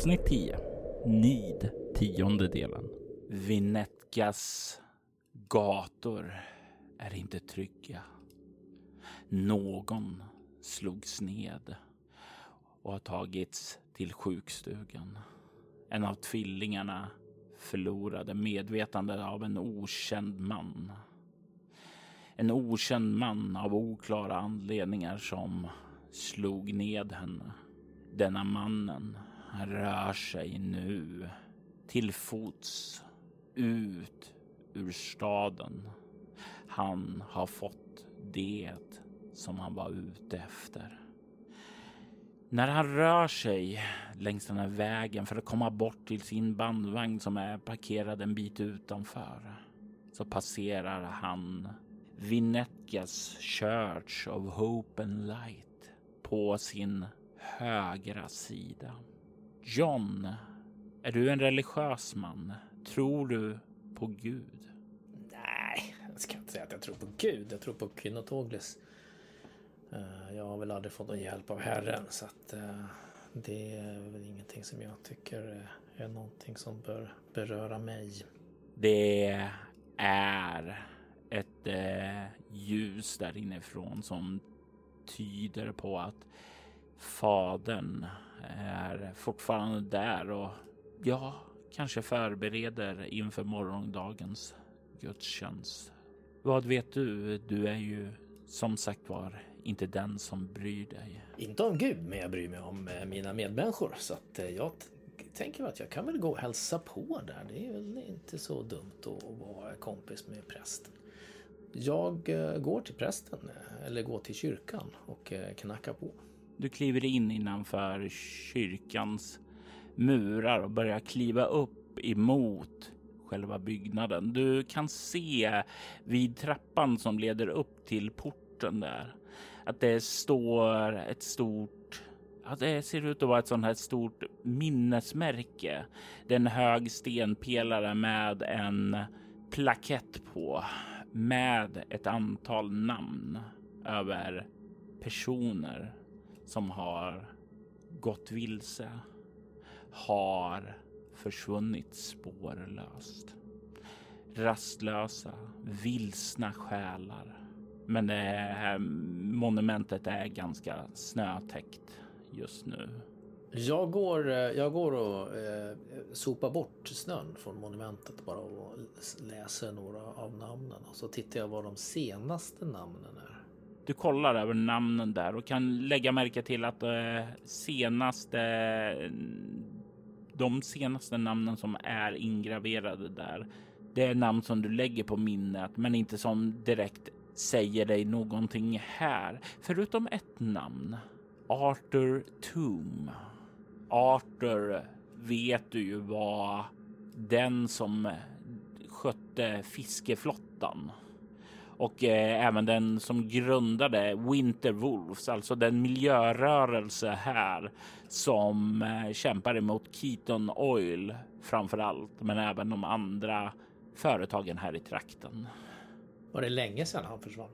Avsnitt 10. Nid, tionde delen. Vinetkas gator är inte trygga. Någon slogs ned och har tagits till sjukstugan. En av tvillingarna förlorade medvetandet av en okänd man. En okänd man av oklara anledningar som slog ned henne. Denna mannen rör sig nu till fots ut ur staden. Han har fått det som han var ute efter. När han rör sig längs den här vägen för att komma bort till sin bandvagn som är parkerad en bit utanför så passerar han Vinetkas Church of Hope and Light på sin högra sida. John, är du en religiös man? Tror du på Gud? Nej, jag ska inte säga att jag tror på Gud. Jag tror på Kynotoglis. Eh, Jag har väl aldrig fått någon hjälp av Herren så att eh, det är väl ingenting som jag tycker är någonting som bör beröra mig. Det är ett eh, ljus där inifrån som tyder på att fadern är fortfarande där och ja, kanske förbereder inför morgondagens gudstjänst. Vad vet du? Du är ju som sagt var inte den som bryr dig. Inte om Gud, men jag bryr mig om eh, mina medmänniskor. Så att eh, jag tänker att jag kan väl gå och hälsa på där. Det är väl inte så dumt att vara kompis med prästen. Jag eh, går till prästen, eller går till kyrkan och knackar på. Du kliver in innanför kyrkans murar och börjar kliva upp emot själva byggnaden. Du kan se vid trappan som leder upp till porten där att det står ett stort Ja, det ser ut att vara ett sånt här stort minnesmärke. Det är en hög stenpelare med en plakett på med ett antal namn över personer som har gått vilse, har försvunnit spårlöst. Rastlösa, vilsna själar. Men det här monumentet är ganska snötäckt just nu. Jag går, eh, jag går och eh, sopar bort snön från monumentet bara och läser några av namnen. Och så tittar jag vad de senaste namnen är. Du kollar över namnen där och kan lägga märke till att eh, senaste de senaste namnen som är ingraverade där. Det är namn som du lägger på minnet, men inte som direkt säger dig någonting här, förutom ett namn. Arthur Toom. Arthur vet du ju var den som skötte fiskeflottan och eh, även den som grundade Winter Wolves, alltså den miljörörelse här som eh, kämpar emot Keaton Oil framför allt, men även de andra företagen här i trakten. Var det länge sedan han försvann?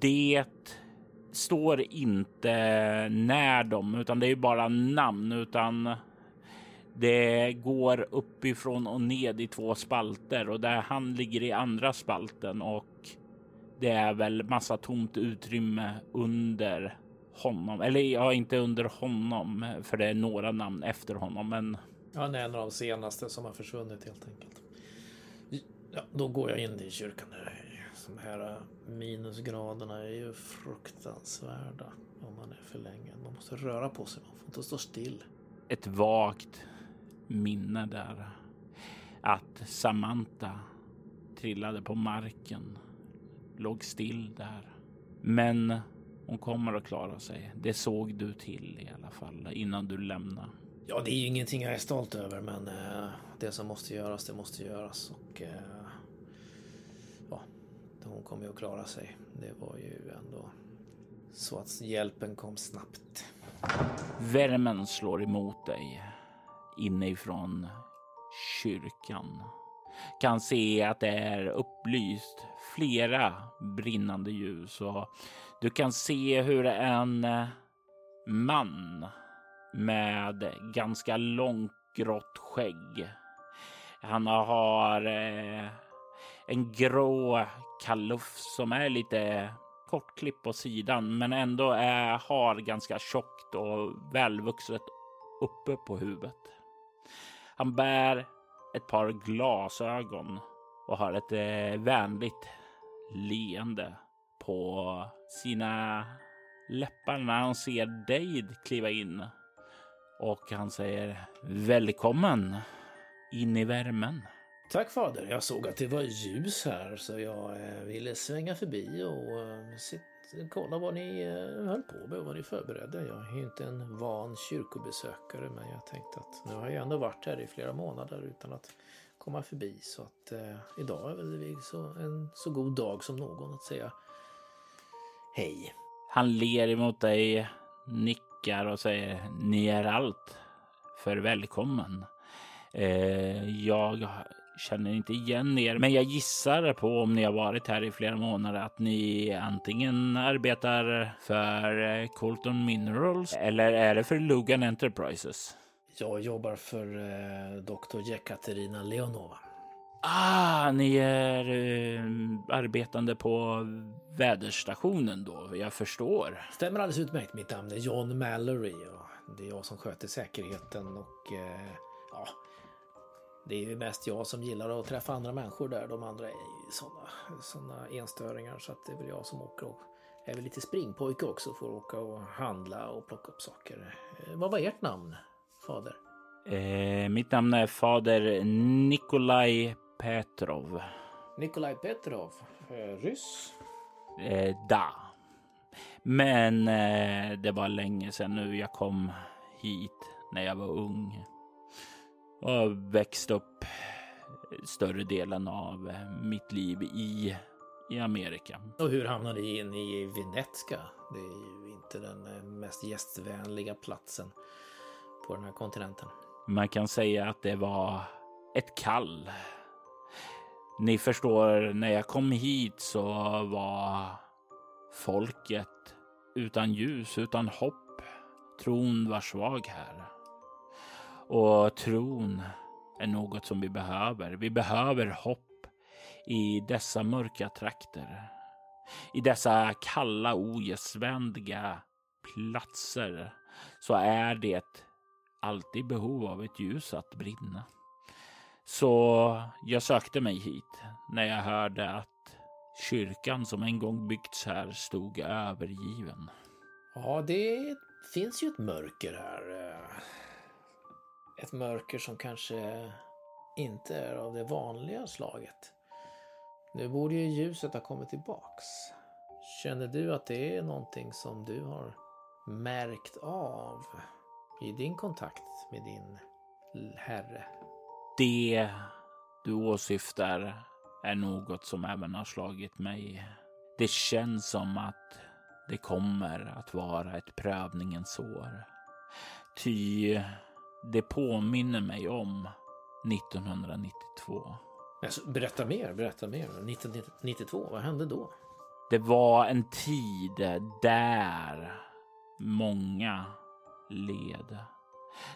Det står inte när de, utan det är bara namn, utan det går uppifrån och ned i två spalter och där han ligger i andra spalten och det är väl massa tomt utrymme under honom. Eller ja, inte under honom, för det är några namn efter honom, men Ja, han är en av de senaste som har försvunnit helt enkelt. Ja, då går jag in i kyrkan. De här minusgraderna är ju fruktansvärda om man är för länge. Man måste röra på sig, man får inte stå still. ett vagt minne där. Att Samantha trillade på marken, låg still där. Men hon kommer att klara sig. Det såg du till i alla fall innan du lämnade. Ja, det är ju ingenting jag är stolt över, men eh, det som måste göras, det måste göras. Och eh, ja, hon kommer ju att klara sig. Det var ju ändå så att hjälpen kom snabbt. Värmen slår emot dig inifrån kyrkan. Kan se att det är upplyst flera brinnande ljus och du kan se hur en eh, man med ganska långt grått skägg. Han har eh, en grå kalufs som är lite kortklippt på sidan men ändå är, har ganska tjockt och välvuxet uppe på huvudet. Han bär ett par glasögon och har ett eh, vänligt leende på sina läppar när han ser dig kliva in. Och han säger välkommen in i värmen. Tack fader. Jag såg att det var ljus här så jag eh, ville svänga förbi och eh, kolla vad ni eh, höll på med och vad ni förberedde. Jag är ju inte en van kyrkobesökare men jag tänkte att nu har jag ändå varit här i flera månader utan att komma förbi så att eh, idag är väl så, en så god dag som någon att säga hej. Han ler emot dig, nickar och säger ni är allt för välkommen. Eh, jag känner inte igen er, men jag gissar på om ni har varit här i flera månader att ni antingen arbetar för eh, Colton Minerals eller är det för Logan Enterprises? Jag jobbar för eh, Dr. Jekaterina Leonova. Ah, ni är eh, arbetande på väderstationen då. Jag förstår. Stämmer alldeles utmärkt. Mitt namn är John Mallory och det är jag som sköter säkerheten och eh, ja, det är ju mest jag som gillar att träffa andra människor där. De andra är ju sådana såna enstöringar så att det är väl jag som åker och är väl lite springpojke också för att åka och handla och plocka upp saker. Eh, vad var ert namn, fader? Eh, mitt namn är fader Nikolaj Petrov. Nikolaj Petrov, eh, ryss? Eh, da. Men eh, det var länge sedan nu jag kom hit när jag var ung och växt upp större delen av mitt liv i, i Amerika. Och hur hamnade ni in i Venetska? Det är ju inte den mest gästvänliga platsen på den här kontinenten. Man kan säga att det var ett kall. Ni förstår, när jag kom hit så var folket utan ljus, utan hopp. Tron var svag här. Och tron är något som vi behöver. Vi behöver hopp i dessa mörka trakter. I dessa kalla, ogästvänliga platser så är det alltid behov av ett ljus att brinna. Så jag sökte mig hit när jag hörde att kyrkan som en gång byggts här stod övergiven. Ja, det finns ju ett mörker här. Ett mörker som kanske inte är av det vanliga slaget. Nu borde ju ljuset ha kommit tillbaks. Känner du att det är någonting som du har märkt av i din kontakt med din herre? Det du åsyftar är något som även har slagit mig. Det känns som att det kommer att vara ett prövningens år. Ty det påminner mig om 1992. Alltså, berätta mer, berätta mer. 1992, vad hände då? Det var en tid där många led.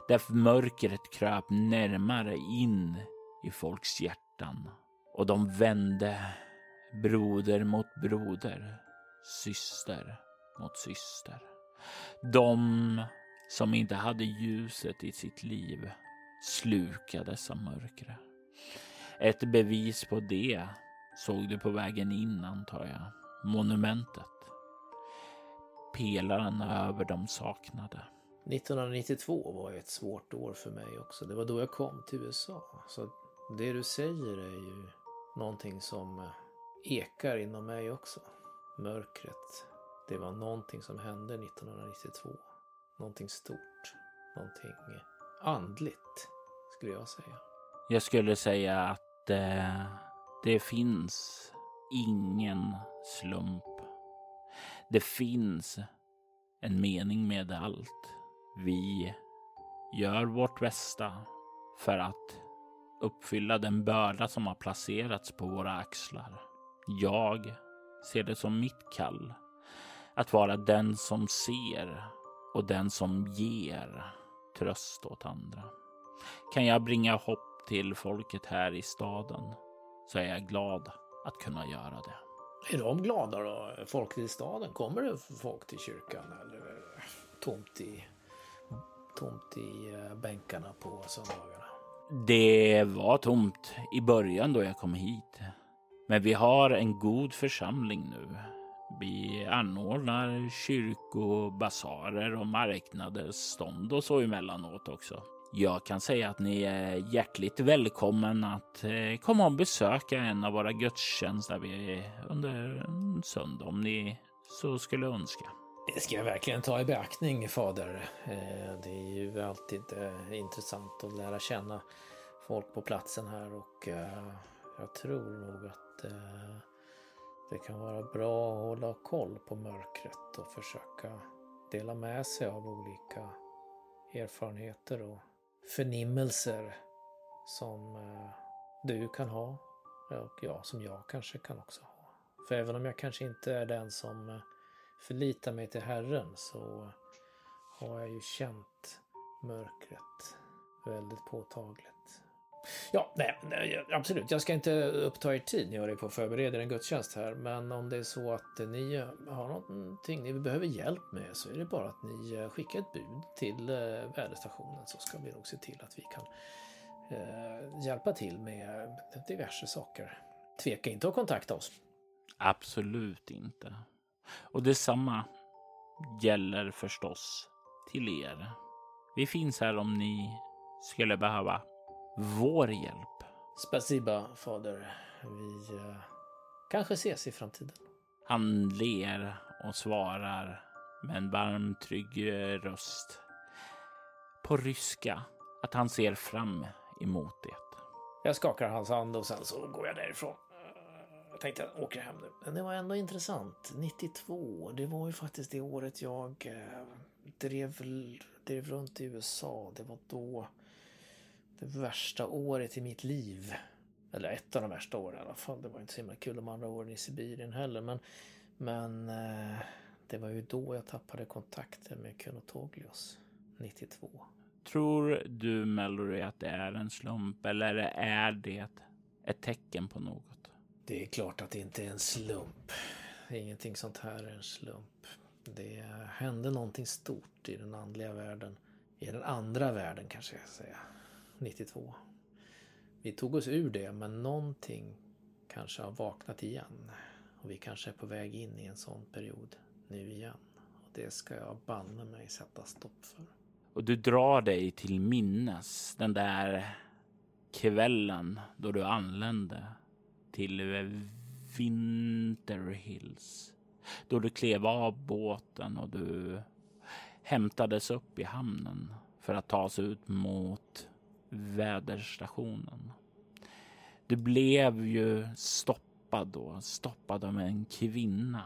Där mörkret kröp närmare in i folks hjärtan och de vände broder mot broder, syster mot syster. De som inte hade ljuset i sitt liv slukades av mörkret. Ett bevis på det såg du på vägen in, antar jag. Monumentet. Pelaren över de saknade. 1992 var ju ett svårt år för mig också. Det var då jag kom till USA. Så det du säger är ju någonting som eh, ekar inom mig också. Mörkret. Det var någonting som hände 1992. Någonting stort. Någonting andligt, skulle jag säga. Jag skulle säga att eh, det finns ingen slump. Det finns en mening med allt. Vi gör vårt bästa för att uppfylla den börda som har placerats på våra axlar. Jag ser det som mitt kall att vara den som ser och den som ger tröst åt andra. Kan jag bringa hopp till folket här i staden så är jag glad att kunna göra det. Är de glada då? Folk i staden? Kommer det folk till kyrkan eller tomt i, tomt i eh, bänkarna på söndagarna? Det var tomt i början då jag kom hit. Men vi har en god församling nu. Vi anordnar kyrkobasarer och marknader, stånd och så emellanåt också. Jag kan säga att ni är hjärtligt välkommen att eh, komma och besöka en av våra gudstjänster under en söndag om ni så skulle önska. Det ska jag verkligen ta i beaktning, fader. Eh, det är ju alltid eh, intressant att lära känna folk på platsen här och eh, jag tror nog att det kan vara bra att hålla koll på mörkret och försöka dela med sig av olika erfarenheter och förnimmelser som du kan ha och jag som jag kanske kan också ha. För även om jag kanske inte är den som eh, förlitar mig till Herren så har jag ju känt mörkret väldigt påtagligt. Ja, nej, absolut. Jag ska inte uppta er tid ni jag ju, på att förbereda en gudstjänst här. Men om det är så att ni har någonting ni behöver hjälp med så är det bara att ni eh, skickar ett bud till eh, väderstationen så ska vi nog se till att vi kan eh, hjälpa till med diverse saker. Tveka inte att kontakta oss. Absolut inte. Och detsamma gäller förstås till er. Vi finns här om ni skulle behöva vår hjälp. Spasiba, fader. Vi uh, kanske ses i framtiden. Han ler och svarar med en varm, trygg röst på ryska att han ser fram emot det. Jag skakar hans hand och sen så går jag därifrån. Jag tänkte jag åker hem nu. Men det var ändå intressant. 92, det var ju faktiskt det året jag eh, drev, drev runt i USA. Det var då det värsta året i mitt liv. Eller ett av de värsta åren i alla fall. Det var inte så himla kul de andra åren i Sibirien heller. Men, men eh, det var ju då jag tappade kontakten med Kunotoglios 92. Tror du Mallory att det är en slump eller är det ett tecken på något? Det är klart att det inte är en slump. Ingenting sånt här är en slump. Det hände någonting stort i den andliga världen. I den andra världen kanske jag ska säga. 92. Vi tog oss ur det men någonting kanske har vaknat igen. Och vi kanske är på väg in i en sån period nu igen. Och det ska jag banne mig sätta stopp för. Och du drar dig till minnes den där kvällen då du anlände till Winterhills. Då du klev av båten och du hämtades upp i hamnen för att ta ut mot väderstationen. Du blev ju stoppad då, stoppad av en kvinna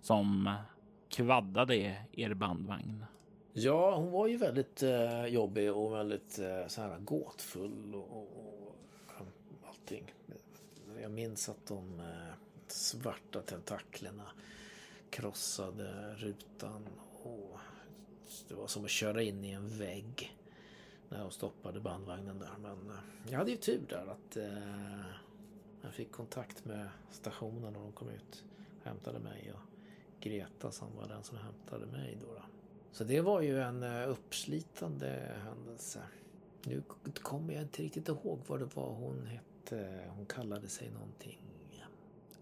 som kvaddade er bandvagn. Ja, hon var ju väldigt eh, jobbig och väldigt eh, så här gåtfull och, och, och allting. Jag minns att de eh, svarta tentaklerna krossade rutan och det var som att köra in i en vägg när de stoppade bandvagnen där. Men eh, jag hade ju tur där att eh, jag fick kontakt med stationen och de kom ut och hämtade mig. Och Greta som var den som hämtade mig då. då. Så det var ju en uppslitande händelse. Nu kommer jag inte riktigt ihåg vad det var hon hette. Hon kallade sig någonting.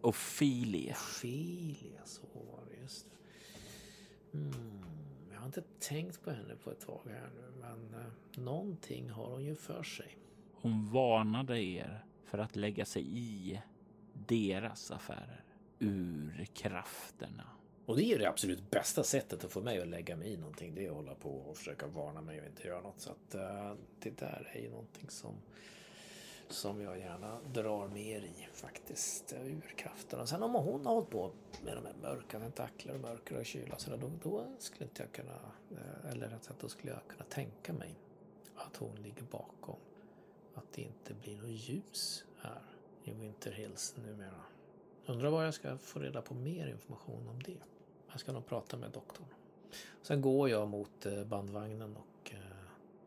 Ophelia. Ophelia, så var det. Just det. Mm, Jag har inte tänkt på henne på ett tag här nu, men eh, någonting har hon ju för sig. Hon varnade er för att lägga sig i deras affärer. Ur krafterna. Och det är ju det absolut bästa sättet att få mig att lägga mig i någonting. Det är att hålla på och försöka varna mig och inte göra något. Så att uh, det där är ju någonting som, som jag gärna drar mer i faktiskt. Urkrafterna. Sen om hon har hållit på med de här mörka tentakler och mörker och kyla så där, då, då skulle inte jag kunna, eh, eller rätt sagt då skulle jag kunna tänka mig att hon ligger bakom. Att det inte blir något ljus här i Winter Hills numera. Undrar var jag ska få reda på mer information om det. Jag ska nog prata med doktorn. Sen går jag mot eh, bandvagnen och eh,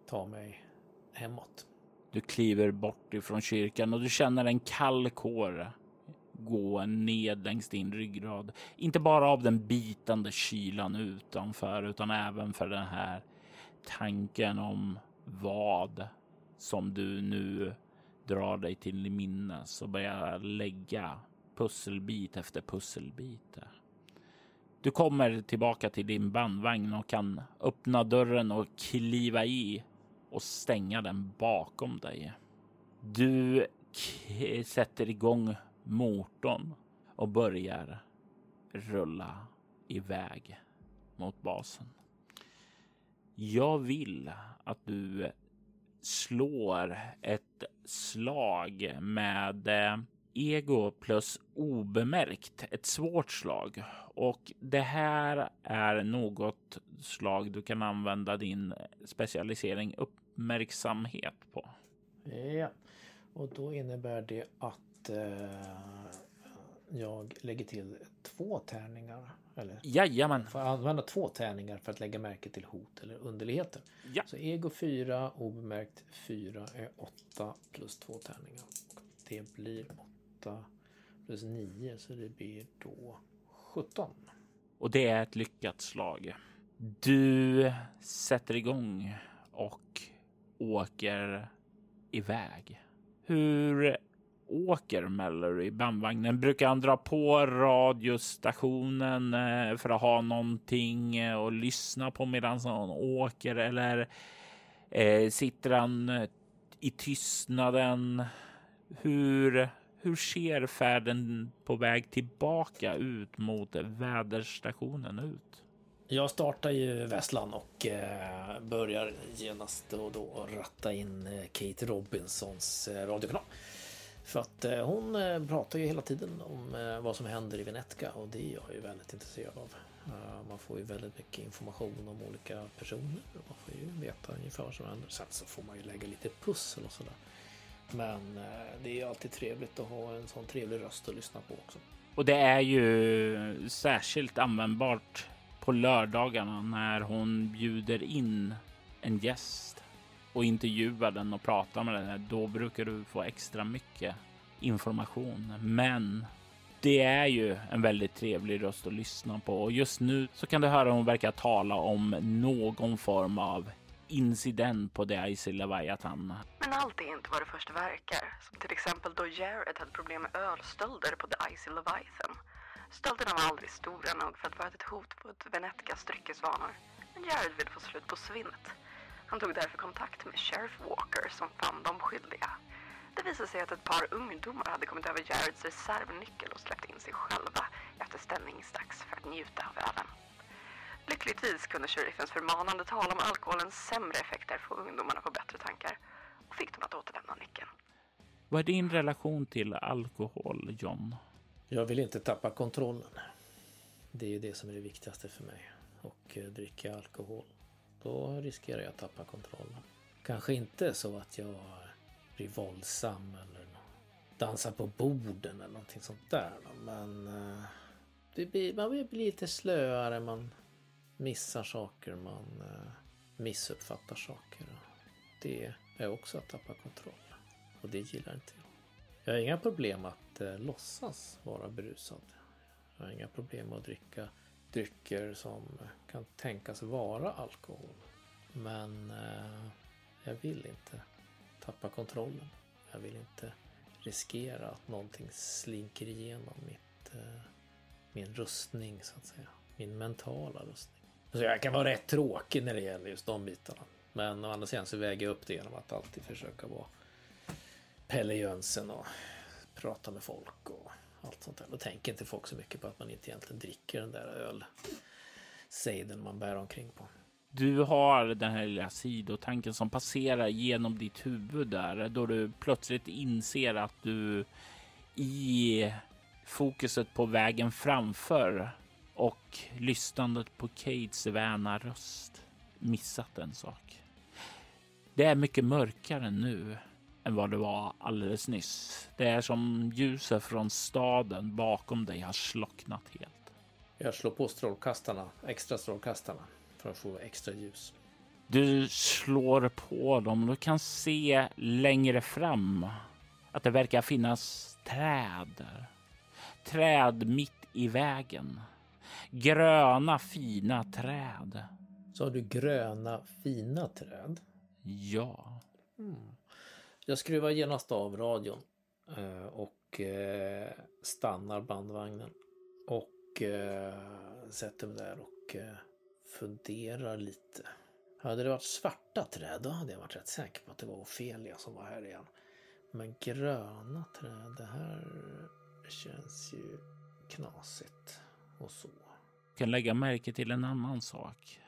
tar mig hemåt. Du kliver bort ifrån kyrkan och du känner en kall kår gå ned längs din ryggrad. Inte bara av den bitande kylan utanför utan även för den här tanken om vad som du nu drar dig till minnes och börjar lägga pusselbit efter pusselbit. Du kommer tillbaka till din bandvagn och kan öppna dörren och kliva i och stänga den bakom dig. Du sätter igång motorn och börjar rulla iväg mot basen. Jag vill att du slår ett slag med eh, ego plus obemärkt. Ett svårt slag och det här är något slag du kan använda din specialisering uppmärksamhet på. Ja, och då innebär det att eh, jag lägger till två tärningar. Eller? Jajamän. Får använda två tärningar för att lägga märke till hot eller underligheter. Ja. Så ego 4, obemärkt 4 är 8 plus två tärningar. Det blir 8 plus 9 så det blir då 17. Och det är ett lyckat slag. Du sätter igång och åker iväg. Hur åker Mallory bandvagnen? Brukar han dra på radiostationen eh, för att ha någonting eh, att lyssna på medan han åker? Eller eh, sitter han eh, i tystnaden? Hur hur ser färden på väg tillbaka ut mot väderstationen ut? Jag startar ju Vesslan och eh, börjar genast då och då ratta in eh, Kate Robinsons eh, radiokanal. För att eh, hon eh, pratar ju hela tiden om eh, vad som händer i Venetka och det är jag ju väldigt intresserad av. Man får ju väldigt mycket information om olika personer. och Man får ju veta ungefär vad som händer. Sen så får man ju lägga lite pussel och sådär. Men det är ju alltid trevligt att ha en sån trevlig röst att lyssna på också. Och det är ju särskilt användbart på lördagarna när hon bjuder in en gäst och intervjuar den och pratar med den. Då brukar du få extra mycket information. Men det är ju en väldigt trevlig röst att lyssna på och just nu så kan du höra hon verkar tala om någon form av incident på The Icy Leviathan. Men allt är inte vad det först verkar. Som till exempel då Jared hade problem med ölstölder på The Icy Leviathan. Stölderna var aldrig stora nog för att vara ett hot mot Venetkas dryckesvanor. Men Jared ville få slut på svinnet. Han tog därför kontakt med Sheriff Walker som fann dem skyldiga. Det visade sig att ett par ungdomar hade kommit över Jareds reservnyckel och släppt in sig själva efter ställningsdags för att njuta av ölen. Lyckligtvis kunde sheriffens förmanande tal om alkoholens sämre effekter få ungdomarna på bättre tankar och fick dem att återlämna nyckeln. Vad är din relation till alkohol, John? Jag vill inte tappa kontrollen. Det är ju det som är det viktigaste för mig. Och dricker dricka alkohol, då riskerar jag att tappa kontrollen. Kanske inte så att jag blir våldsam eller dansar på borden eller någonting sånt där. Men eh, det blir, man blir lite slöare, man missar saker, man eh, missuppfattar saker. Det är också att tappa kontroll. Och det gillar inte jag. Jag har inga problem att eh, låtsas vara berusad. Jag har inga problem att dricka drycker som kan tänkas vara alkohol. Men eh, jag vill inte tappa kontrollen. Jag vill inte riskera att någonting slinker igenom mitt, eh, min rustning så att säga. Min mentala rustning. Så jag kan vara rätt tråkig när det gäller just de bitarna. Men å andra sidan så väger jag upp det genom att alltid försöka vara Pelle Jönsson och prata med folk och allt sånt där. Då tänker inte folk så mycket på att man inte egentligen dricker den där öl sejden man bär omkring på. Du har den här lilla sidotanken som passerar genom ditt huvud där då du plötsligt inser att du i fokuset på vägen framför och lyssnandet på Kates väna röst missat en sak. Det är mycket mörkare nu än vad det var alldeles nyss. Det är som ljuset från staden bakom dig har slocknat helt. Jag slår på strålkastarna, extra strålkastarna, för att få extra ljus. Du slår på dem du kan se längre fram att det verkar finnas träd. Träd mitt i vägen. Gröna fina träd. Så har du gröna fina träd? Ja. Mm. Jag skruvar genast av radion eh, och eh, stannar bandvagnen. Och eh, sätter mig där och funderar lite. Hade det varit svarta träd då hade jag varit rätt säker på att det var Ofelia som var här igen. Men gröna träd, det här känns ju knasigt och så. Jag kan lägga märke till en annan sak.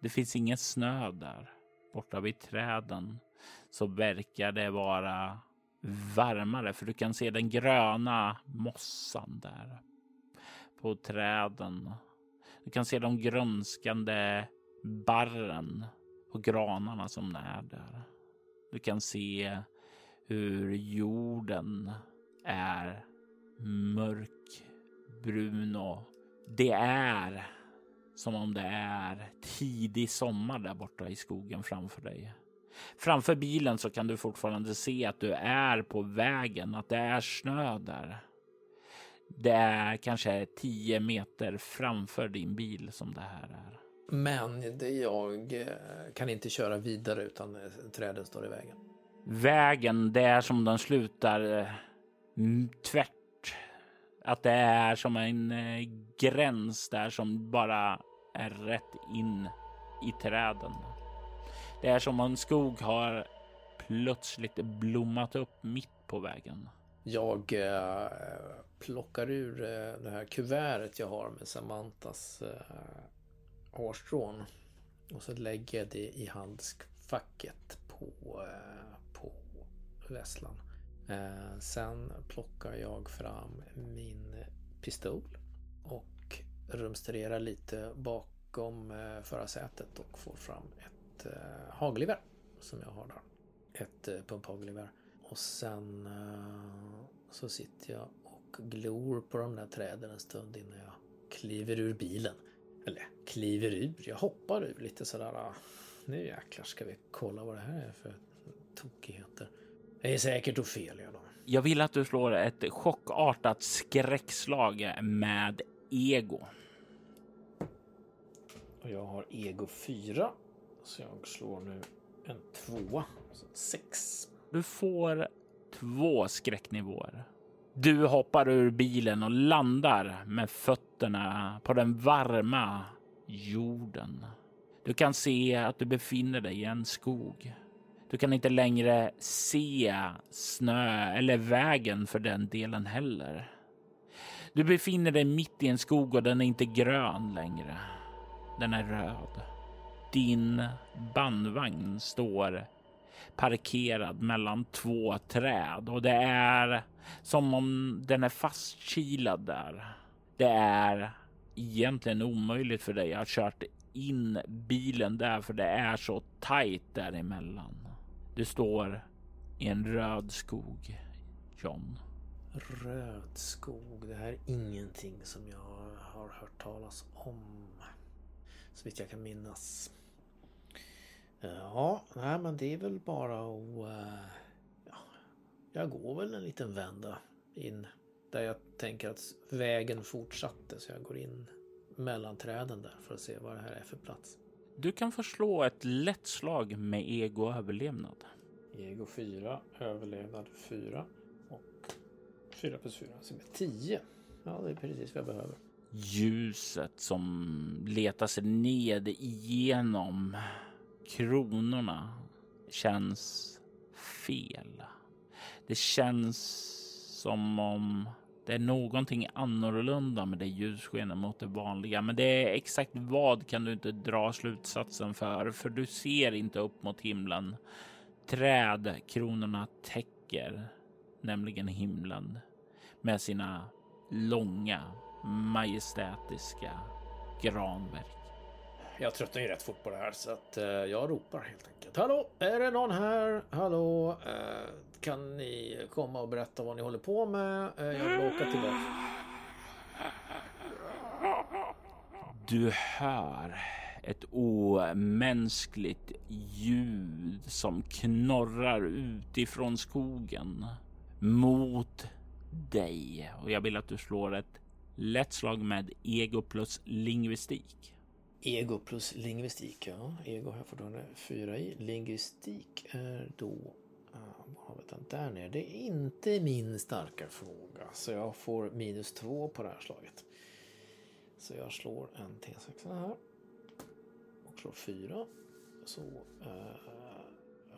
Det finns ingen snö där. Borta vid träden så verkar det vara varmare för du kan se den gröna mossan där på träden. Du kan se de grönskande barren på granarna som är där. Du kan se hur jorden är mörkbrun och det är som om det är tidig sommar där borta i skogen framför dig. Framför bilen så kan du fortfarande se att du är på vägen, att det är snö där. Det är kanske 10 meter framför din bil som det här är. Men det jag eh, kan inte köra vidare utan eh, träden står i vägen. Vägen, det är som den slutar eh, tvärt. Att det är som en gräns där som bara är rätt in i träden. Det är som om en skog har plötsligt blommat upp mitt på vägen. Jag eh, plockar ur eh, det här kuvertet jag har med Samantas eh, hårstrån. Och så lägger jag det i handskfacket på, eh, på vässlan. Eh, sen plockar jag fram min pistol och rumsterar lite bakom eh, förarsätet och får fram ett eh, hagelgevär som jag har där. Ett eh, pumphagelgevär. Och sen eh, så sitter jag och glor på de där träden en stund innan jag kliver ur bilen. Eller kliver ur, jag hoppar ur lite sådär. Ah, nu jäklar ska vi kolla vad det här är för tokigheter. Det är säkert Ofelia då. Jag vill att du slår ett chockartat skräckslag med ego. Och jag har ego 4. Så jag slår nu en tvåa. Så sex. Du får två skräcknivåer. Du hoppar ur bilen och landar med fötterna på den varma jorden. Du kan se att du befinner dig i en skog. Du kan inte längre se snö eller vägen för den delen heller. Du befinner dig mitt i en skog och den är inte grön längre. Den är röd. Din bandvagn står parkerad mellan två träd och det är som om den är fastkilad där. Det är egentligen omöjligt för dig att köra in bilen där för det är så tajt däremellan. Du står i en röd skog, John. Röd skog, det här är ingenting som jag har hört talas om. Så vitt jag kan minnas. Ja, nej men det är väl bara att... Uh, ja, jag går väl en liten vända in där jag tänker att vägen fortsatte så jag går in mellan träden där för att se vad det här är för plats. Du kan förslå ett lätt slag med ego överlevnad. Ego 4, överlevnad 4 och 4 plus 4 som är 10. Ja, det är precis vad jag behöver. Ljuset som letar sig ned igenom kronorna känns fel. Det känns som om det är någonting annorlunda med det ljusskenet mot det vanliga, men det är exakt vad kan du inte dra slutsatsen för, för du ser inte upp mot himlen. Träd kronorna täcker nämligen himlen med sina långa majestätiska granverk. Jag tröttnar ju rätt fort på det här så att eh, jag ropar helt enkelt. Hallå, är det någon här? Hallå, eh, kan ni komma och berätta vad ni håller på med? Eh, jag vill åka tillbaka. Du hör ett omänskligt ljud som knorrar utifrån skogen mot dig och jag vill att du slår ett lätt slag med ego plus lingvistik. Ego plus lingvistik, ja. Ego har jag fortfarande fyra i. Lingvistik är då... Ah, Var har vi den? Där nere. Det är inte min starka fråga. Så jag får minus två på det här slaget. Så jag slår en T6 här. Och slår fyra. Så Eh,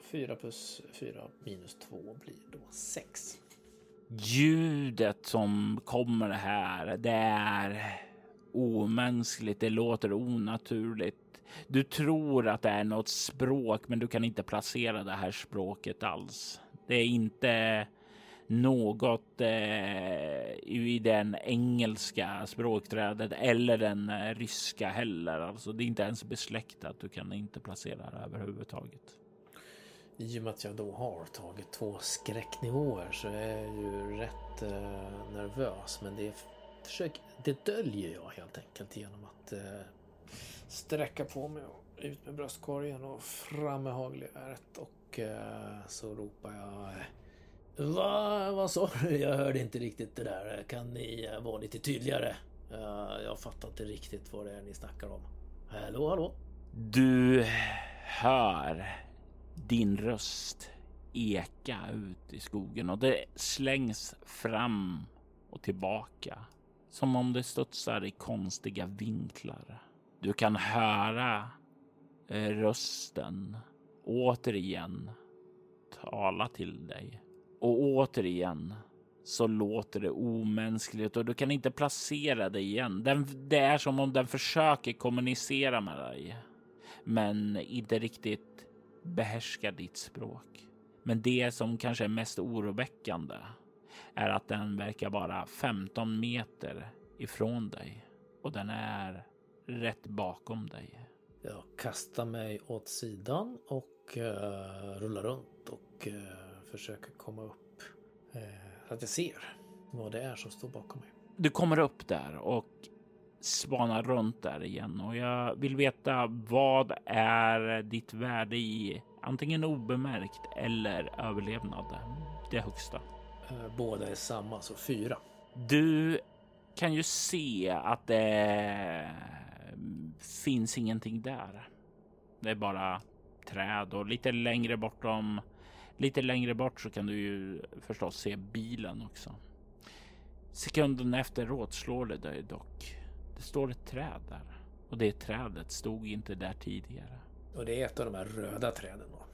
fyra plus fyra minus två blir då sex. Ljudet som kommer här, det är omänskligt. Det låter onaturligt. Du tror att det är något språk, men du kan inte placera det här språket alls. Det är inte något eh, i den engelska språkträdet eller den eh, ryska heller. Alltså, det är inte ens besläktat. Du kan inte placera det överhuvudtaget. I och med att jag då har tagit två skräcknivåer så är jag ju rätt eh, nervös. Men det, försök, det döljer jag helt enkelt genom att eh, sträcka på mig och ut med bröstkorgen och fram med hagelgeväret. Och eh, så ropar jag eh, Va, vad sa du? Jag hörde inte riktigt det där. Kan ni eh, vara lite tydligare? Uh, jag fattar inte riktigt vad det är ni snackar om. Hallå, hallå? Du hör din röst eka ut i skogen och det slängs fram och tillbaka som om det studsar i konstiga vinklar. Du kan höra eh, rösten återigen tala till dig och återigen så låter det omänskligt och du kan inte placera dig igen. Den, det är som om den försöker kommunicera med dig, men inte riktigt behärskar ditt språk. Men det som kanske är mest oroväckande är att den verkar vara 15 meter ifrån dig och den är rätt bakom dig. Jag kastar mig åt sidan och uh, rullar runt och uh, försöker komma upp uh, så att jag ser vad det är som står bakom mig. Du kommer upp där och spanar runt där igen och jag vill veta vad är ditt värde i antingen obemärkt eller överlevnad? Det högsta. Båda är samma, så fyra. Du kan ju se att det finns ingenting där. Det är bara träd och lite längre bortom, lite längre bort så kan du ju förstås se bilen också. Sekunden efteråt slår det dig dock. Det står ett träd där och det trädet stod inte där tidigare. Och det är ett av de här röda träden då?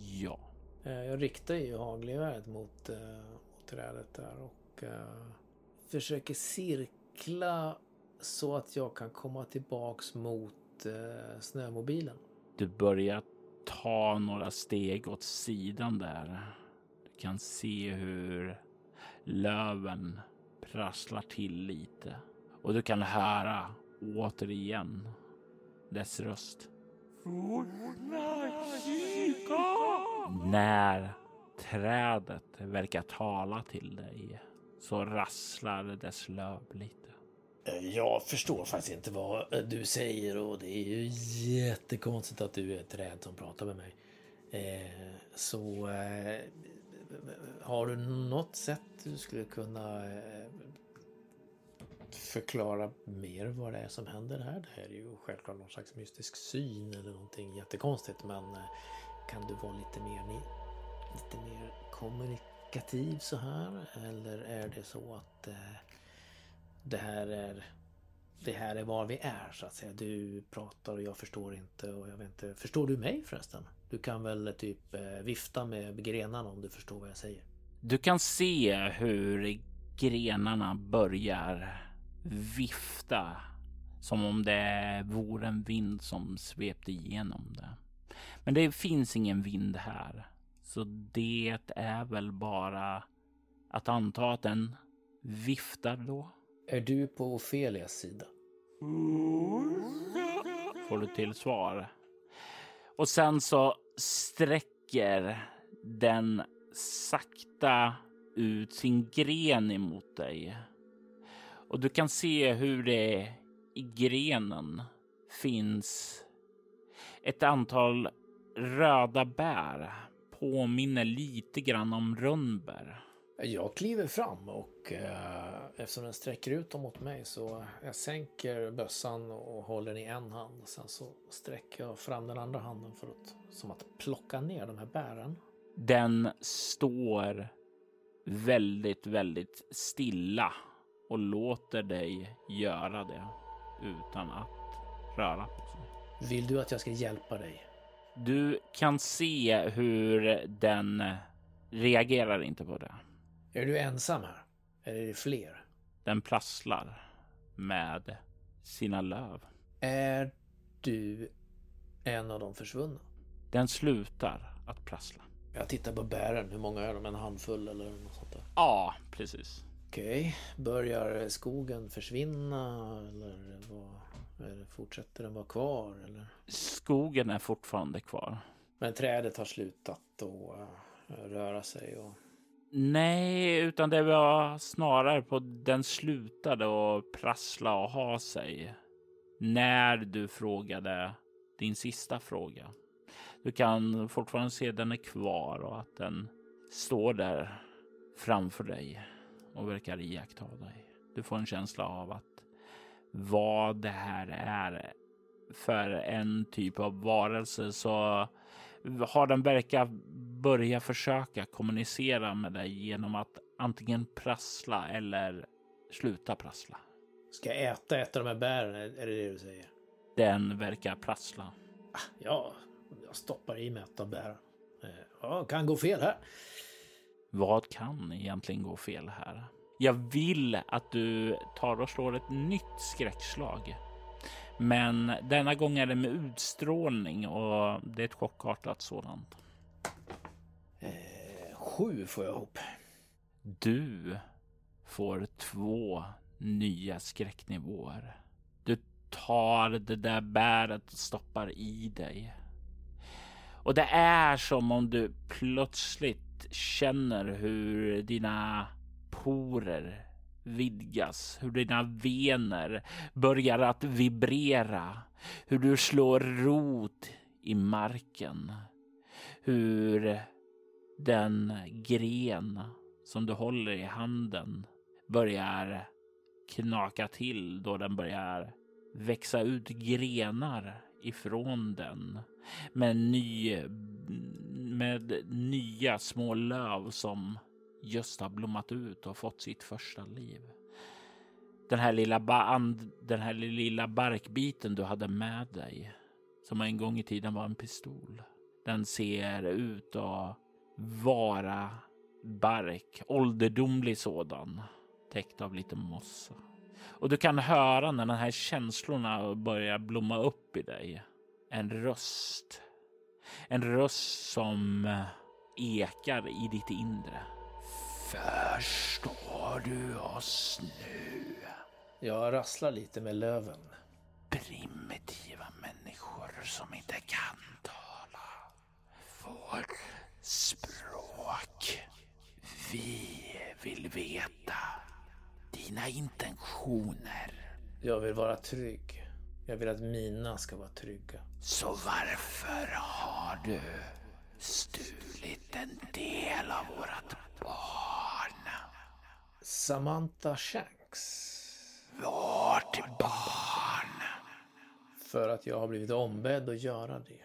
Ja. Jag riktar ju hagelgeväret mot, mot trädet där och uh, försöker cirkla så att jag kan komma tillbaks mot uh, snömobilen. Du börjar ta några steg åt sidan där. Du kan se hur löven prasslar till lite och du kan höra återigen dess röst. När trädet verkar tala till dig så rasslar dess löv lite. Eh, jag förstår faktiskt inte vad eh, du säger och det är ju jättekonstigt att du är ett träd som pratar med mig. Eh, så eh, har du något sätt du skulle kunna eh, förklara mer vad det är som händer här? Det här är ju självklart någon slags mystisk syn eller någonting jättekonstigt men eh, kan du vara lite mer, lite mer kommunikativ så här? Eller är det så att eh, det här är det här är var vi är så att säga. Du pratar och jag förstår inte och jag vet inte. Förstår du mig förresten? Du kan väl eh, typ eh, vifta med grenarna om du förstår vad jag säger. Du kan se hur grenarna börjar vifta som om det vore en vind som svepte igenom det. Men det finns ingen vind här, så det är väl bara att anta att den viftar då. Är du på Ofelias sida? Får du till svar. Och sen så sträcker den sakta ut sin gren emot dig. Och du kan se hur det i grenen finns ett antal röda bär. Påminner lite grann om rönnbär. Jag kliver fram och eh, eftersom den sträcker ut dem mot mig så jag sänker bössan och håller den i en hand. Sen så sträcker jag fram den andra handen för att som att plocka ner de här bären. Den står väldigt, väldigt stilla och låter dig göra det utan att röra på sig. Vill du att jag ska hjälpa dig? Du kan se hur den reagerar inte på det. Är du ensam här? Eller är det fler? Den prasslar med sina löv. Är du en av de försvunna? Den slutar att prassla. Jag tittar på bären. Hur många är de? En handfull eller något sånt där? Ja, precis. Okej. Börjar skogen försvinna eller vad, eller fortsätter den vara kvar? Eller? Skogen är fortfarande kvar. Men trädet har slutat att röra sig och Nej, utan det var snarare på den slutade att prassla och ha sig. När du frågade din sista fråga. Du kan fortfarande se den är kvar och att den står där framför dig och verkar iaktta dig. Du får en känsla av att vad det här är för en typ av varelse så har den verkat börja försöka kommunicera med dig genom att antingen prassla eller sluta prassla. Ska jag äta ett av de här bären? Är det det du säger? Den verkar prassla. Ja, jag stoppar i mig ett av bären. Ja, kan gå fel här. Vad kan egentligen gå fel här? Jag vill att du tar och slår ett nytt skräckslag. Men denna gång är det med utstrålning och det är ett chockartat sådant. Eh, sju får jag ihop. Du får två nya skräcknivåer. Du tar det där bäret och stoppar i dig. Och det är som om du plötsligt känner hur dina porer vidgas, hur dina vener börjar att vibrera, hur du slår rot i marken, hur den gren som du håller i handen börjar knaka till då den börjar växa ut grenar ifrån den med, ny, med nya små löv som just har blommat ut och fått sitt första liv. Den här lilla, band, den här lilla barkbiten du hade med dig, som en gång i tiden var en pistol. Den ser ut att vara bark, ålderdomlig sådan, täckt av lite mossa. Och du kan höra när de här känslorna börjar blomma upp i dig. En röst. En röst som ekar i ditt inre. Förstår du oss nu? Jag rasslar lite med löven. Primitiva människor som inte kan tala vårt språk. Vi vill veta dina intentioner. Jag vill vara trygg. Jag vill att mina ska vara trygga. Så varför har du stulit en del av vårat barn? Samantha Shanks. Vårt barn. För att jag har blivit ombedd att göra det.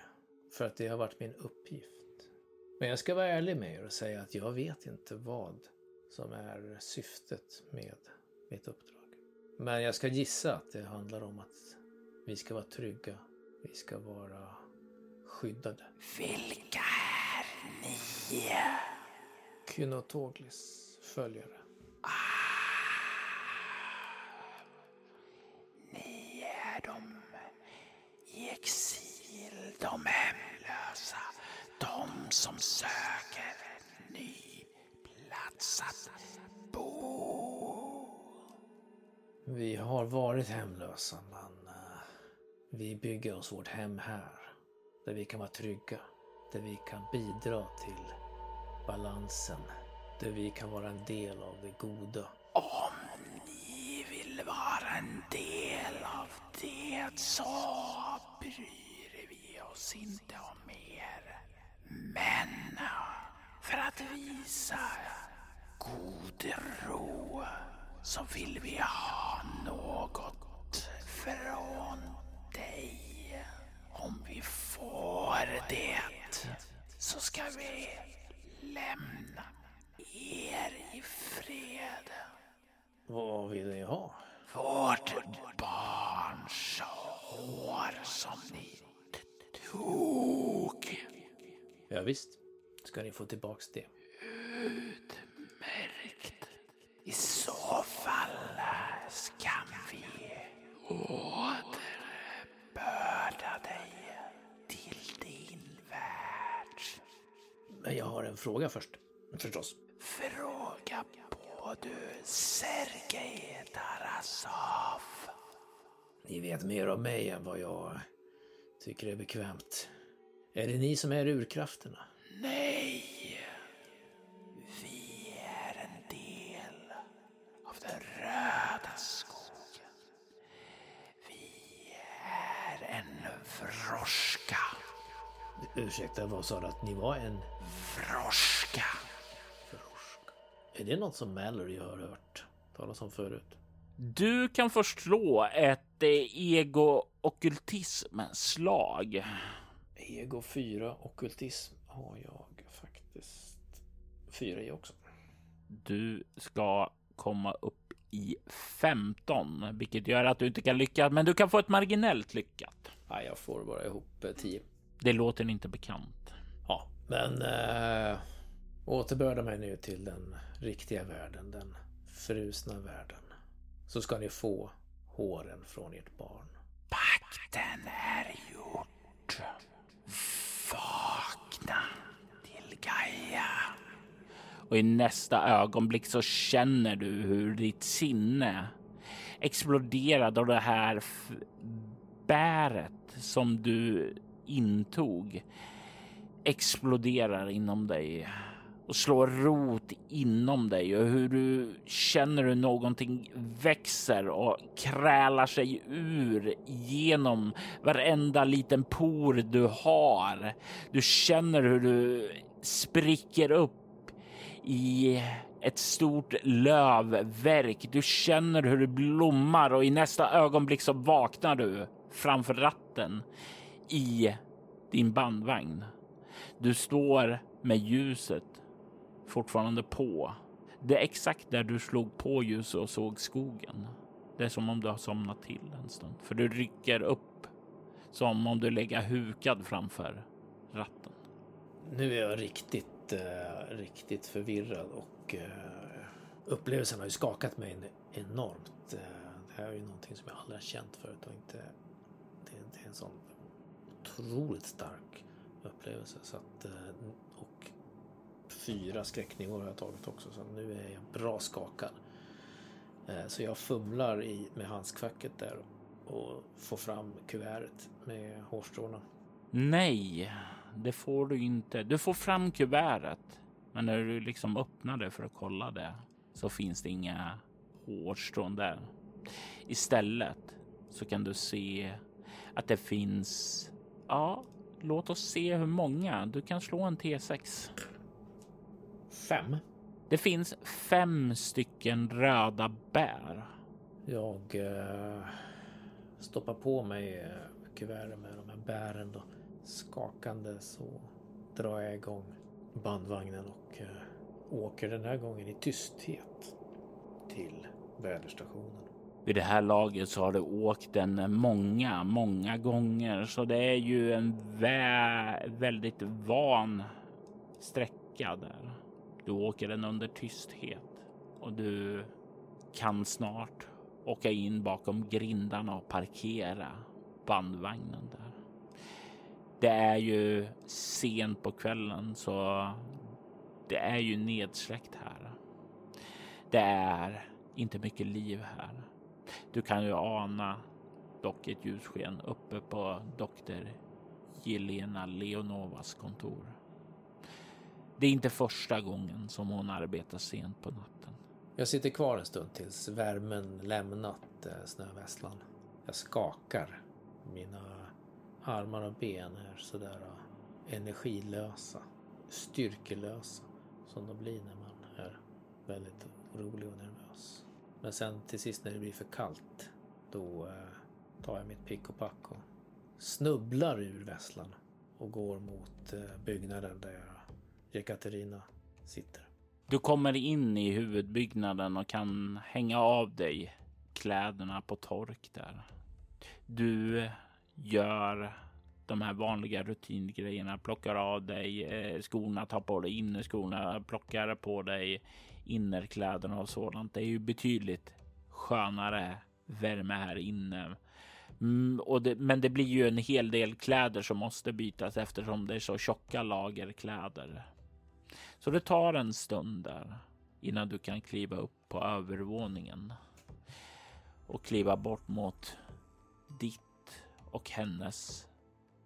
För att det har varit min uppgift. Men jag ska vara ärlig med er och säga att jag vet inte vad som är syftet med mitt uppdrag. Men jag ska gissa att det handlar om att vi ska vara trygga. Vi ska vara skyddade. Vilka är ni? Kynotoglis följare. Ni är de i exil, de hemlösa, de som söker en ny plats att bo. Vi har varit hemlösa men eh, vi bygger oss vårt hem här. Där vi kan vara trygga. Där vi kan bidra till balansen. Där vi kan vara en del av det goda. Om ni vill vara en del av det så bryr vi oss inte om er. Men för att visa god ro så vill vi ha något från dig. Om vi får det så ska vi lämna er i fred. Vad vill ni ha? Vårt barns hår som ni tog. Ja, visst ska ni få tillbaks det. Utmärkt. I så fall ska vi återbörda dig till din värld. Men jag har en fråga först. Förstås. Fråga på du Sergej Tarasov. Ni vet mer om mig än vad jag tycker är bekvämt. Är det ni som är urkrafterna? Nej. Vi är en del av den röda skogen. Vi är en vroska. Ursäkta, vad sa du att ni var en Vroska. Är det något som Mallory har hört talas om förut? Du kan först slå ett eh, ego-ockultism-slag. Ego 4, ockultism har jag faktiskt fyra i också. Du ska komma upp i 15, vilket gör att du inte kan lyckas, men du kan få ett marginellt lyckat. Nej, jag får bara ihop eh, 10. Det låter inte bekant. Ja, men äh, återbörda mig nu till den riktiga världen, den frusna världen. Så ska ni få håren från ert barn. Pakten är gjord. Vakna till Gaia. Och i nästa ögonblick så känner du hur ditt sinne exploderar då det här bäret som du intog exploderar inom dig och slår rot inom dig och hur du känner hur någonting växer och krälar sig ur genom varenda liten por du har. Du känner hur du spricker upp i ett stort lövverk. Du känner hur det blommar och i nästa ögonblick så vaknar du framför ratten i din bandvagn. Du står med ljuset fortfarande på. Det är exakt där du slog på ljuset och såg skogen. Det är som om du har somnat till en stund, för du rycker upp som om du lägger hukad framför ratten. Nu är jag riktigt, eh, riktigt förvirrad och eh, upplevelsen har ju skakat mig enormt. Eh, det här är ju någonting som jag aldrig har känt förut och inte... Det, det är en sån otroligt stark upplevelse. Så att, eh, fyra skräcknivåer har jag tagit också så nu är jag bra skakad. Eh, så jag fumlar i, med handskfacket där och får fram kuvertet med hårstråna. Nej, det får du inte. Du får fram kuvertet, men när du liksom öppnar det för att kolla det så finns det inga hårstrån där. Istället så kan du se att det finns. Ja, låt oss se hur många. Du kan slå en T6. Fem. Det finns fem stycken röda bär. Jag eh, stoppar på mig eh, kuvertet med de här bären då. Skakande så drar jag igång bandvagnen och eh, åker den här gången i tysthet till väderstationen. Vid det här laget så har du åkt den många, många gånger, så det är ju en vä väldigt van sträcka där. Du åker den under tysthet och du kan snart åka in bakom grindarna och parkera bandvagnen där. Det är ju sent på kvällen så det är ju nedsläckt här. Det är inte mycket liv här. Du kan ju ana dock ett ljussken uppe på doktor Jelena Leonovas kontor. Det är inte första gången som hon arbetar sent på natten. Jag sitter kvar en stund tills värmen lämnat snövesslan. snöväslan. Jag skakar. Mina armar och ben är sådär eh, energilösa, styrkelösa som de blir när man är väldigt orolig och nervös. Men sen till sist när det blir för kallt, då eh, tar jag mitt pick och pack och snubblar ur väslan och går mot byggnaden där Jekaterina sitter. Du kommer in i huvudbyggnaden och kan hänga av dig kläderna på tork där. Du gör de här vanliga rutingrejerna, plockar av dig eh, skorna, tar på dig innerskorna, plockar på dig innerkläderna och sådant. Det är ju betydligt skönare värme här inne. Mm, och det, men det blir ju en hel del kläder som måste bytas eftersom det är så tjocka lager kläder. Så det tar en stund där innan du kan kliva upp på övervåningen och kliva bort mot ditt och hennes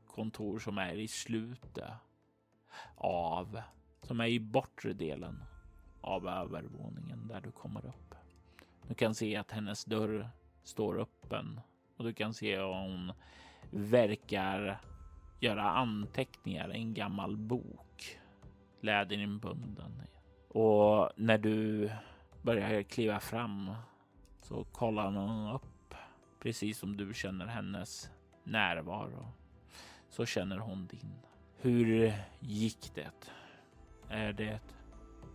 kontor som är i slutet av, som är i bortre delen av övervåningen där du kommer upp. Du kan se att hennes dörr står öppen och du kan se att hon verkar göra anteckningar i en gammal bok läderinbunden. Och när du börjar kliva fram så kollar hon upp precis som du känner hennes närvaro. Så känner hon din. Hur gick det? Är det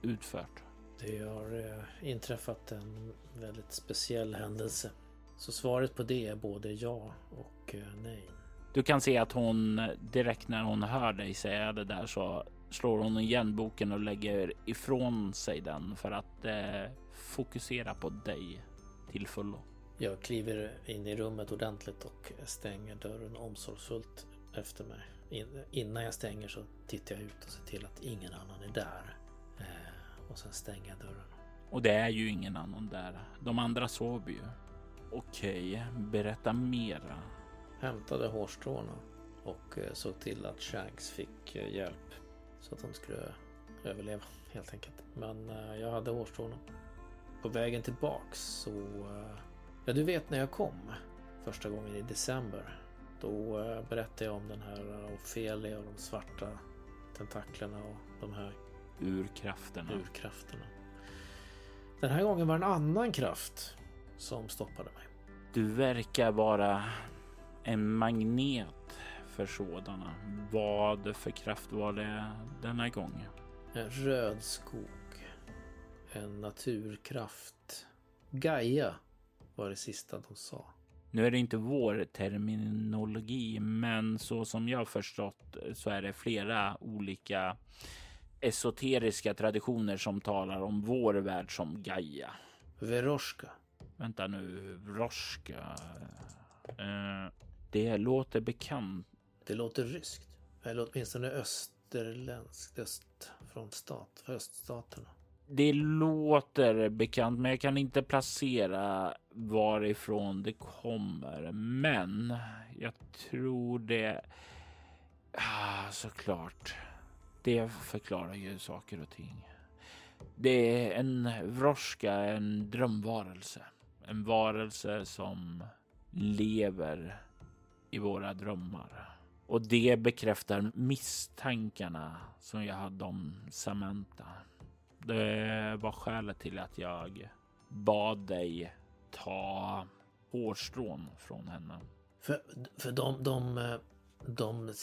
utfört? Det har eh, inträffat en väldigt speciell händelse. Så svaret på det är både ja och eh, nej. Du kan se att hon direkt när hon hör dig säga det där så slår hon igen boken och lägger ifrån sig den för att eh, fokusera på dig till fullo. Jag kliver in i rummet ordentligt och stänger dörren omsorgsfullt efter mig. In, innan jag stänger så tittar jag ut och ser till att ingen annan är där. Eh, och sen stänger jag dörren. Och det är ju ingen annan där. De andra sover ju. Okej, berätta mera. Hämtade hårstråna och eh, såg till att Shanks fick eh, hjälp så att de skulle överleva helt enkelt. Men eh, jag hade hårstråna. På vägen tillbaks så... Eh, ja, du vet när jag kom första gången i december. Då eh, berättade jag om den här Ofelia och de svarta tentaklerna och de här urkrafterna. urkrafterna. Den här gången var det en annan kraft som stoppade mig. Du verkar vara en magnet för sådana. Vad för kraft var det denna gång? En röd skog. En naturkraft. Gaia var det sista de sa. Nu är det inte vår terminologi, men så som jag förstått så är det flera olika esoteriska traditioner som talar om vår värld som Gaia. Veroshka. Vänta nu, Vroshka. Eh, det låter bekant. Det låter ryskt. Eller åtminstone österländskt. Öst från stat, öststaterna. Det låter bekant, men jag kan inte placera varifrån det kommer. Men jag tror det... Ah, såklart. Det förklarar ju saker och ting. Det är en vroska, en drömvarelse. En varelse som lever i våra drömmar. Och det bekräftar misstankarna som jag hade om Samantha. Det var skälet till att jag bad dig ta hårstrån från henne. För, för de, de, de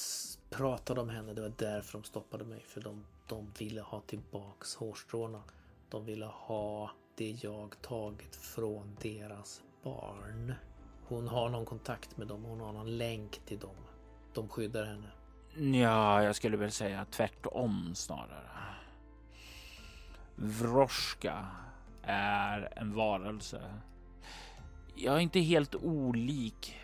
pratade om henne, det var därför de stoppade mig. För de, de ville ha tillbaks hårstråna. De ville ha det jag tagit från deras barn. Hon har någon kontakt med dem, hon har någon länk till dem. De skyddar henne. Ja, jag skulle väl säga tvärtom snarare. Vroska är en varelse. Jag är inte helt olik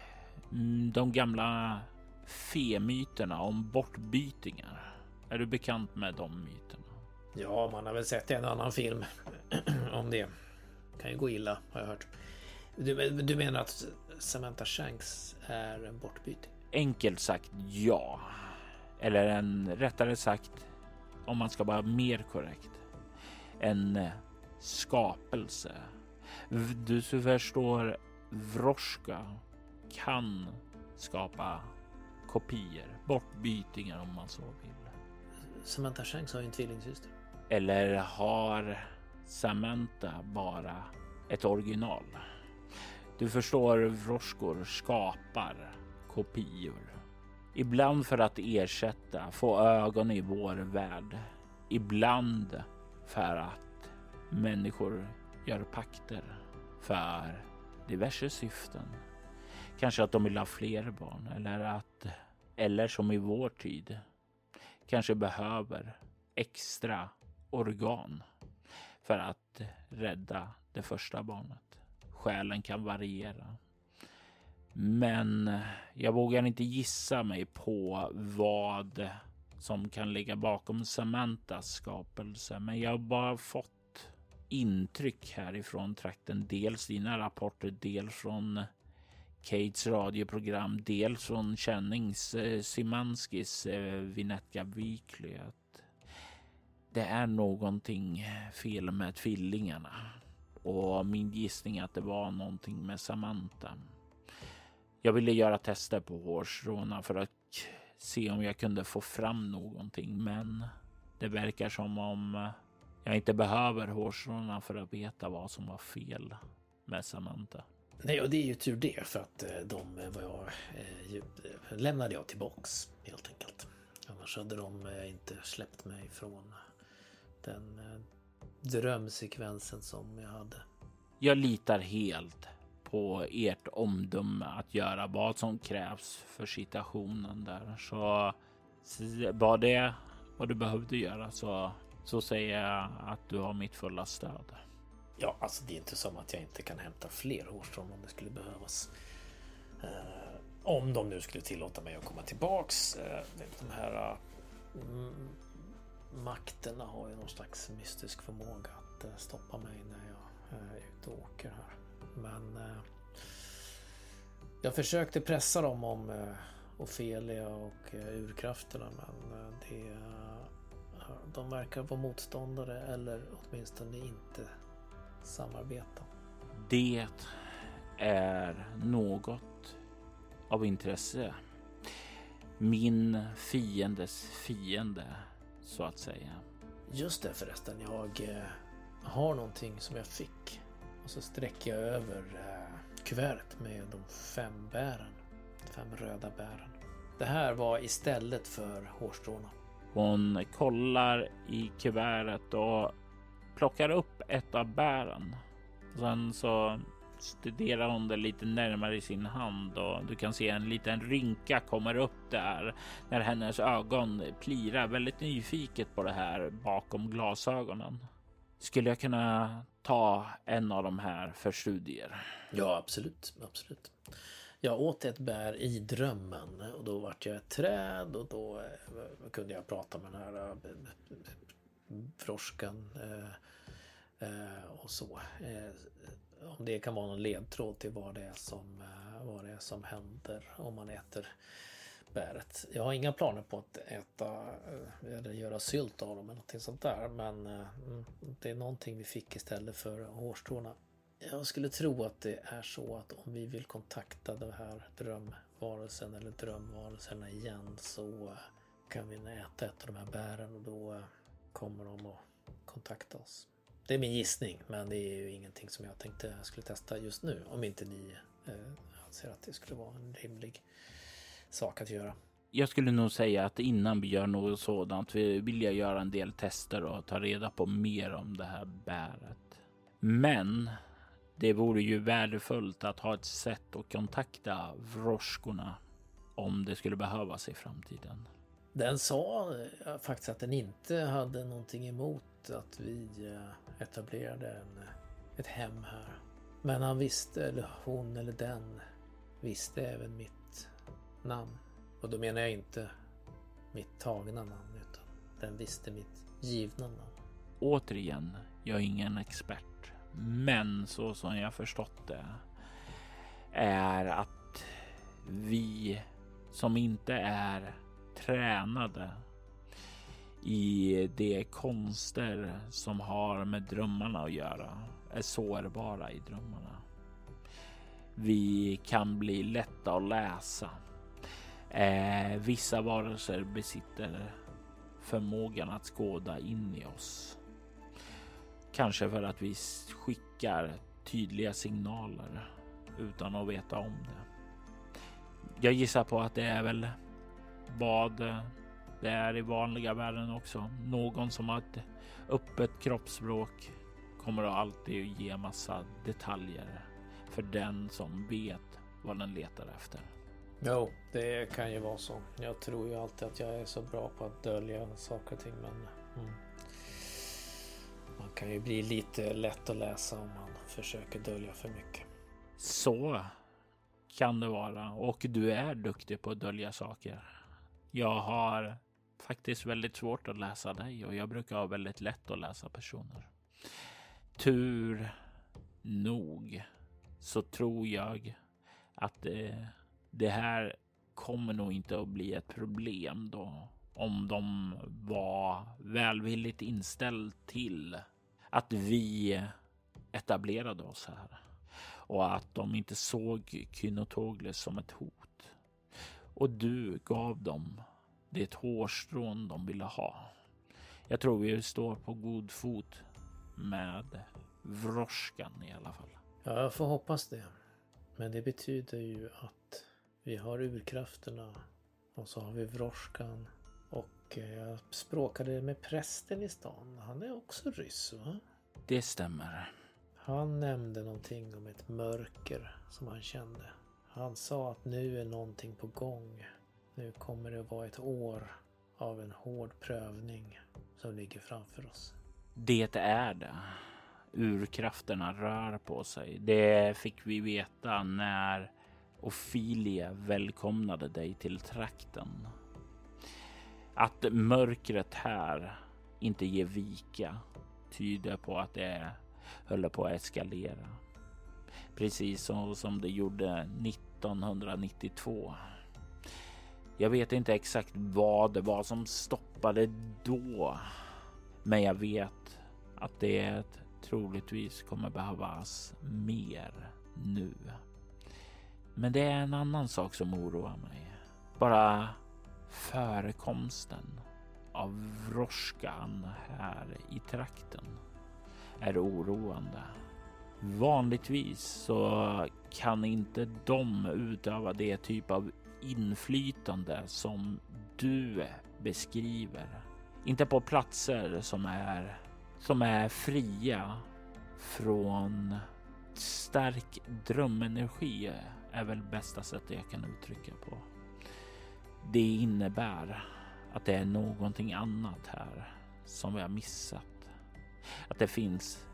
de gamla femyterna om bortbytingar. Är du bekant med de myterna? Ja, man har väl sett en annan film om det. Kan ju gå illa har jag hört. Du, du menar att Samantha Shanks är en bortbyting? Enkelt sagt ja. Eller en rättare sagt, om man ska vara mer korrekt, en skapelse. Du förstår, Vroska kan skapa kopior, bortbytingar om man så vill. Samantha Shanks har ju en tvillingsyster. Eller har Samantha bara ett original? Du förstår, Vroskor skapar kopior. Ibland för att ersätta, få ögon i vår värld. Ibland för att människor gör pakter för diverse syften. Kanske att de vill ha fler barn eller att, eller som i vår tid, kanske behöver extra organ för att rädda det första barnet. Skälen kan variera. Men jag vågar inte gissa mig på vad som kan ligga bakom Samantas skapelse. Men jag har bara fått intryck härifrån trakten. Dels dina rapporter, dels från Kates radioprogram, dels från Kennings eh, Simanskis eh, Vinetka Weekly. Att det är någonting fel med tvillingarna. Och min gissning är att det var någonting med Samantha. Jag ville göra tester på hårstråna för att se om jag kunde få fram någonting, men det verkar som om jag inte behöver hårstråna för att veta vad som var fel med Samantha. Nej, och det är ju tur det för att eh, de eh, var jag, eh, lämnade jag tillbaks helt enkelt. Annars hade de inte släppt mig från den drömsekvensen som jag hade. Jag litar helt på ert omdöme att göra vad som krävs för situationen där. Så var det vad du behövde göra så, så säger jag att du har mitt fulla stöd. Ja, alltså det är inte som att jag inte kan hämta fler hårstrån om det skulle behövas. Eh, om de nu skulle tillåta mig att komma tillbaks. Eh, de här uh, makterna har ju någon slags mystisk förmåga att eh, stoppa mig när jag eh, är ute och åker här. Men eh, jag försökte pressa dem om eh, Ofelia och eh, urkrafterna men det, de verkar vara motståndare eller åtminstone inte samarbeta. Det är något av intresse. Min fiendes fiende, så att säga. Just det förresten, jag har någonting som jag fick. Och så sträcker jag över eh, kuvertet med de fem bären. Fem röda bären. Det här var istället för hårstråna. Hon kollar i kuvertet och plockar upp ett av bären. Sen så studerar hon det lite närmare i sin hand och du kan se en liten rynka kommer upp där när hennes ögon plirar väldigt nyfiket på det här bakom glasögonen. Skulle jag kunna ta en av de här för studier? Ja, absolut, absolut. Jag åt ett bär i drömmen och då vart jag ett träd och då eh, kunde jag prata med den här eh, frosken eh, och så. Om det kan vara någon ledtråd till vad det är som, vad det är som händer om man äter bäret. Jag har inga planer på att äta eh, eller göra sylt av dem eller någonting sånt där. Men eh, mm, det är någonting vi fick istället för hårstråna. Jag skulle tro att det är så att om vi vill kontakta den här drömvarelsen eller drömvarelserna igen så eh, kan vi äta ett av de här bären och då kommer de att kontakta oss. Det är min gissning, men det är ju ingenting som jag tänkte jag skulle testa just nu. Om inte ni eh, anser att det skulle vara en rimlig sak att göra. Jag skulle nog säga att innan vi gör något sådant vill jag göra en del tester och ta reda på mer om det här bäret. Men Det vore ju värdefullt att ha ett sätt att kontakta vrorskorna om det skulle behövas i framtiden. Den sa eh, faktiskt att den inte hade någonting emot att vi eh, etablerade en, ett hem här. Men han visste, eller hon eller den, visste även mitt namn. Och då menar jag inte mitt tagna namn utan den visste mitt givna namn. Återigen, jag är ingen expert. Men så som jag förstått det är att vi som inte är tränade i de konster som har med drömmarna att göra är sårbara i drömmarna. Vi kan bli lätta att läsa. Eh, vissa varelser besitter förmågan att skåda in i oss. Kanske för att vi skickar tydliga signaler utan att veta om det. Jag gissar på att det är väl vad det är i vanliga världen också. Någon som har ett öppet kroppsspråk kommer att alltid ge massa detaljer för den som vet vad den letar efter. Jo, det kan ju vara så. Jag tror ju alltid att jag är så bra på att dölja saker och ting, men mm. man kan ju bli lite lätt att läsa om man försöker dölja för mycket. Så kan det vara och du är duktig på att dölja saker. Jag har faktiskt väldigt svårt att läsa dig och jag brukar ha väldigt lätt att läsa personer. Tur nog så tror jag att det, det här kommer nog inte att bli ett problem då om de var välvilligt inställd till att vi etablerade oss här och att de inte såg Kynotogles som ett hot. Och du gav dem det hårstrån de ville ha. Jag tror vi står på god fot med Vroskan i alla fall. Ja, jag får hoppas det. Men det betyder ju att vi har urkrafterna och så har vi Vrorskan och eh, jag språkade med prästen i stan. Han är också ryss va? Det stämmer. Han nämnde någonting om ett mörker som han kände. Han sa att nu är någonting på gång. Nu kommer det vara ett år av en hård prövning som ligger framför oss. Det är det. Urkrafterna rör på sig. Det fick vi veta när Ofilie välkomnade dig till trakten. Att mörkret här inte ger vika tyder på att det höll på att eskalera. Precis så som det gjorde 1992. Jag vet inte exakt vad det var som stoppade då, men jag vet att det troligtvis kommer behövas mer nu. Men det är en annan sak som oroar mig. Bara förekomsten av vroskan här i trakten är oroande. Vanligtvis så kan inte de utöva det typ av inflytande som du beskriver. Inte på platser som är som är fria från stark drömenergi är väl bästa sättet jag kan uttrycka på. Det innebär att det är någonting annat här som vi har missat. Att det finns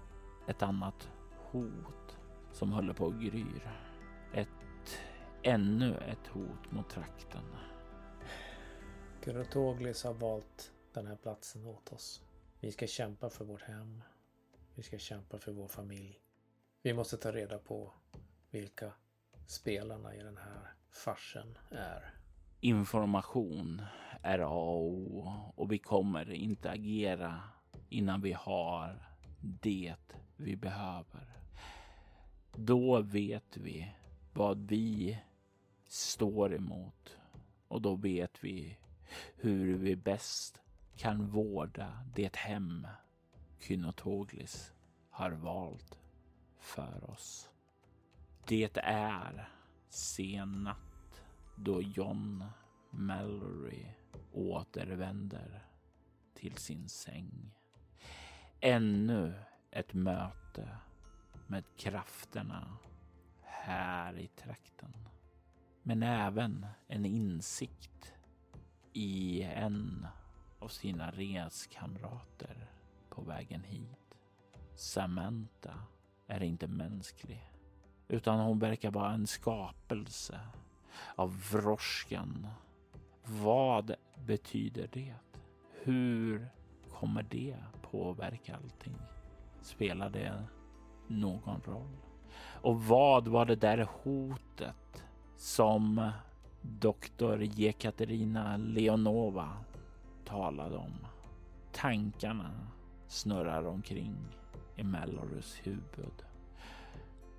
ett annat hot som håller på att gryr. Ett, ännu ett hot mot trakten. Kurotoglis har valt den här platsen åt oss. Vi ska kämpa för vårt hem. Vi ska kämpa för vår familj. Vi måste ta reda på vilka spelarna i den här farsen är. Information är A och O och vi kommer inte agera innan vi har det vi behöver. Då vet vi vad vi står emot och då vet vi hur vi bäst kan vårda det hem Kynotoglis har valt för oss. Det är sen natt då John Mallory återvänder till sin säng. Ännu ett möte med krafterna här i trakten. Men även en insikt i en av sina reskamrater på vägen hit. Samantha är inte mänsklig, utan hon verkar vara en skapelse av vrorskan. Vad betyder det? Hur kommer det påverka allting? Spelar det någon roll? Och vad var det där hotet som doktor Jekaterina Leonova talade om? Tankarna snurrar omkring i Mellorus huvud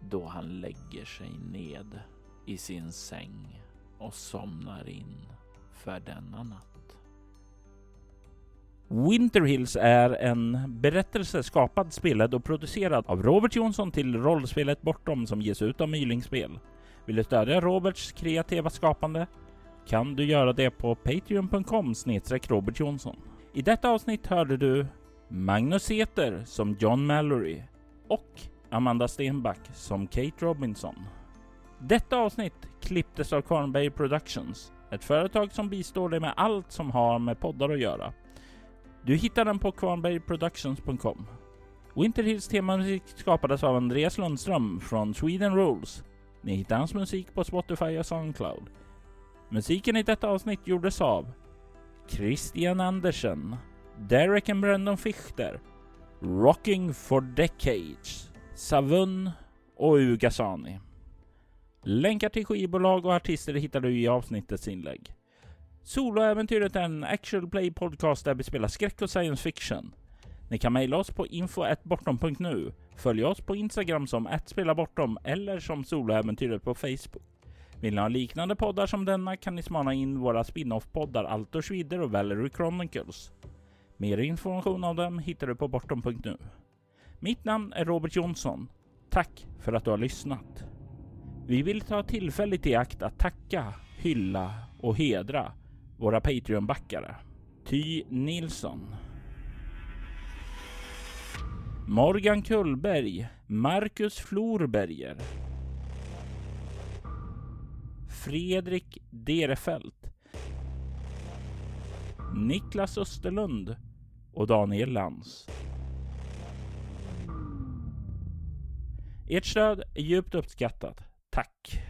då han lägger sig ned i sin säng och somnar in för denna natt. Winter Hills är en berättelse skapad, spelad och producerad av Robert Jonsson till rollspelet Bortom som ges ut av Mylingspel. Vill du stödja Roberts kreativa skapande kan du göra det på patreon.com snedstreck Robert Jonsson. I detta avsnitt hörde du Magnus Eter som John Mallory och Amanda Stenback som Kate Robinson. Detta avsnitt klipptes av Kvarnberg Productions, ett företag som bistår dig med allt som har med poddar att göra. Du hittar den på kvarnbergproductions.com. Winter Hills temamusik skapades av Andreas Lundström från Sweden Rules. Ni hittar hans musik på Spotify och Soundcloud. Musiken i detta avsnitt gjordes av Christian Andersen, Derek and Brandon Fichter, Rocking for Decades, Savun och Ugasani. Länkar till skivbolag och artister hittar du i avsnittets inlägg. Soloäventyret är en actual play podcast där vi spelar skräck och science fiction. Ni kan mejla oss på info.bortom.nu, Följ oss på Instagram som @spelabortom eller som Soloäventyret på Facebook. Vill ni ha liknande poddar som denna kan ni smana in våra spin-off-poddar Altor Schwider och Valerie Chronicles. Mer information om dem hittar du på bortom.nu. Mitt namn är Robert Jonsson. Tack för att du har lyssnat. Vi vill ta tillfället i akt att tacka, hylla och hedra våra Patreon-backare. Ty Nilsson. Morgan Kullberg. Marcus Florberger. Fredrik Derefelt. Niklas Österlund och Daniel Lantz. Ert stöd är djupt uppskattat. Tack!